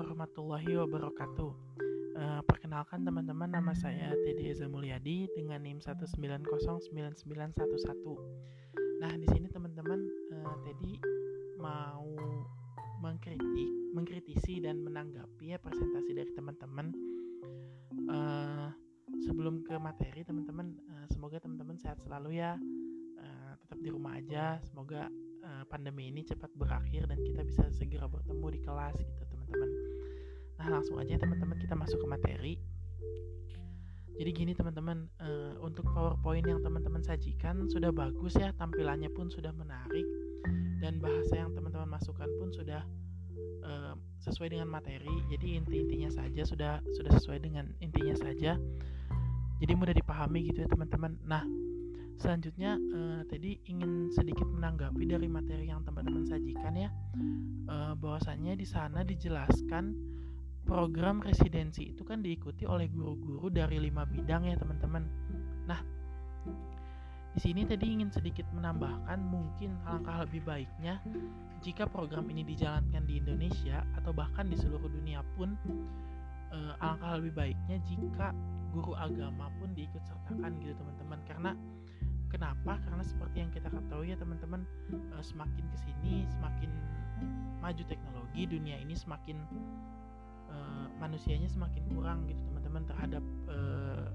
warahmatullahi wabarakatuh. Uh, perkenalkan teman-teman, nama saya Teddy Eza Mulyadi dengan NIM 1909911. Nah, di sini teman-teman, uh, Teddy mau mengkritik, mengkritisi dan menanggapi ya presentasi dari teman-teman. Uh, sebelum ke materi, teman-teman, uh, semoga teman-teman sehat selalu ya. Uh, tetap di rumah aja. Semoga uh, pandemi ini cepat berakhir dan kita bisa segera bertemu di kelas gitu teman-teman. Nah langsung aja teman-teman kita masuk ke materi. Jadi gini teman-teman uh, untuk powerpoint yang teman-teman sajikan sudah bagus ya tampilannya pun sudah menarik dan bahasa yang teman-teman masukkan pun sudah uh, sesuai dengan materi. Jadi inti-intinya saja sudah sudah sesuai dengan intinya saja. Jadi mudah dipahami gitu ya teman-teman. Nah selanjutnya uh, tadi ingin sedikit menanggapi dari materi yang teman-teman sajikan ya. Uh, bahwasannya di sana dijelaskan program residensi itu kan diikuti oleh guru-guru dari lima bidang ya teman-teman. Nah di sini tadi ingin sedikit menambahkan mungkin alangkah lebih baiknya jika program ini dijalankan di Indonesia atau bahkan di seluruh dunia pun uh, alangkah lebih baiknya jika guru agama pun diikut sertakan gitu teman-teman. Karena Kenapa? Karena seperti yang kita ketahui ya teman-teman, uh, semakin ke sini semakin maju teknologi, dunia ini semakin uh, manusianya semakin kurang gitu teman-teman terhadap uh,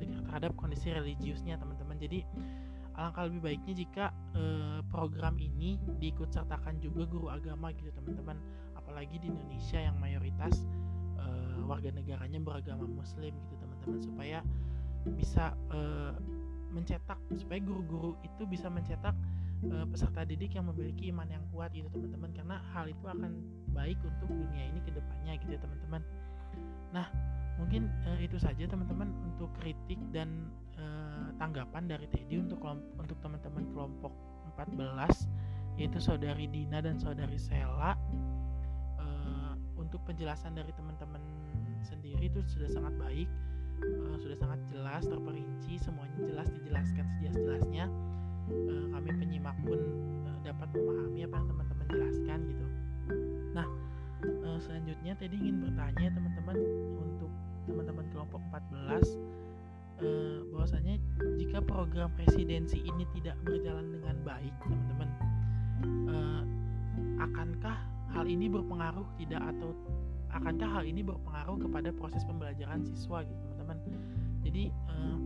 terhadap kondisi religiusnya teman-teman. Jadi alangkah lebih baiknya jika uh, program ini diikut sertakan juga guru agama gitu teman-teman. Apalagi di Indonesia yang mayoritas warga negaranya beragama Muslim gitu teman-teman supaya bisa uh, mencetak supaya guru-guru itu bisa mencetak uh, peserta didik yang memiliki iman yang kuat gitu teman-teman. Karena hal itu akan baik untuk dunia ini ke depannya gitu ya teman-teman. Nah mungkin uh, itu saja teman-teman untuk kritik dan uh, tanggapan dari Teddy untuk untuk teman-teman kelompok 14 yaitu saudari Dina dan saudari Sela. Uh, untuk penjelasan dari teman-teman sendiri itu sudah sangat baik uh, sudah sangat jelas terperinci semuanya jelas dijelaskan sejelas-jelasnya. Uh, kami penyimak pun uh, dapat memahami apa yang teman-teman jelaskan gitu. Nah uh, selanjutnya tadi ingin bertanya teman-teman untuk teman-teman kelompok 14 uh, bahwasanya jika program presidensi ini tidak berjalan dengan baik teman-teman uh, akankah hal ini berpengaruh tidak atau akankah hal ini berpengaruh kepada proses pembelajaran siswa gitu teman-teman? Jadi uh,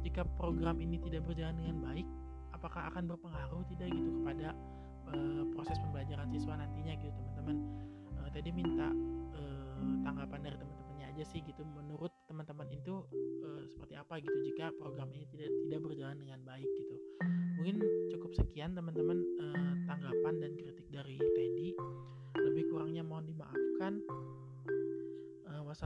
jika program ini tidak berjalan dengan baik apakah akan berpengaruh tidak gitu kepada uh, proses pembelajaran siswa nantinya gitu teman-teman? Uh, tadi minta tanggapan dari teman-temannya aja sih gitu. Menurut teman-teman itu seperti apa gitu jika program ini tidak tidak berjalan dengan baik gitu? Mungkin cukup sekian teman-teman tanggapan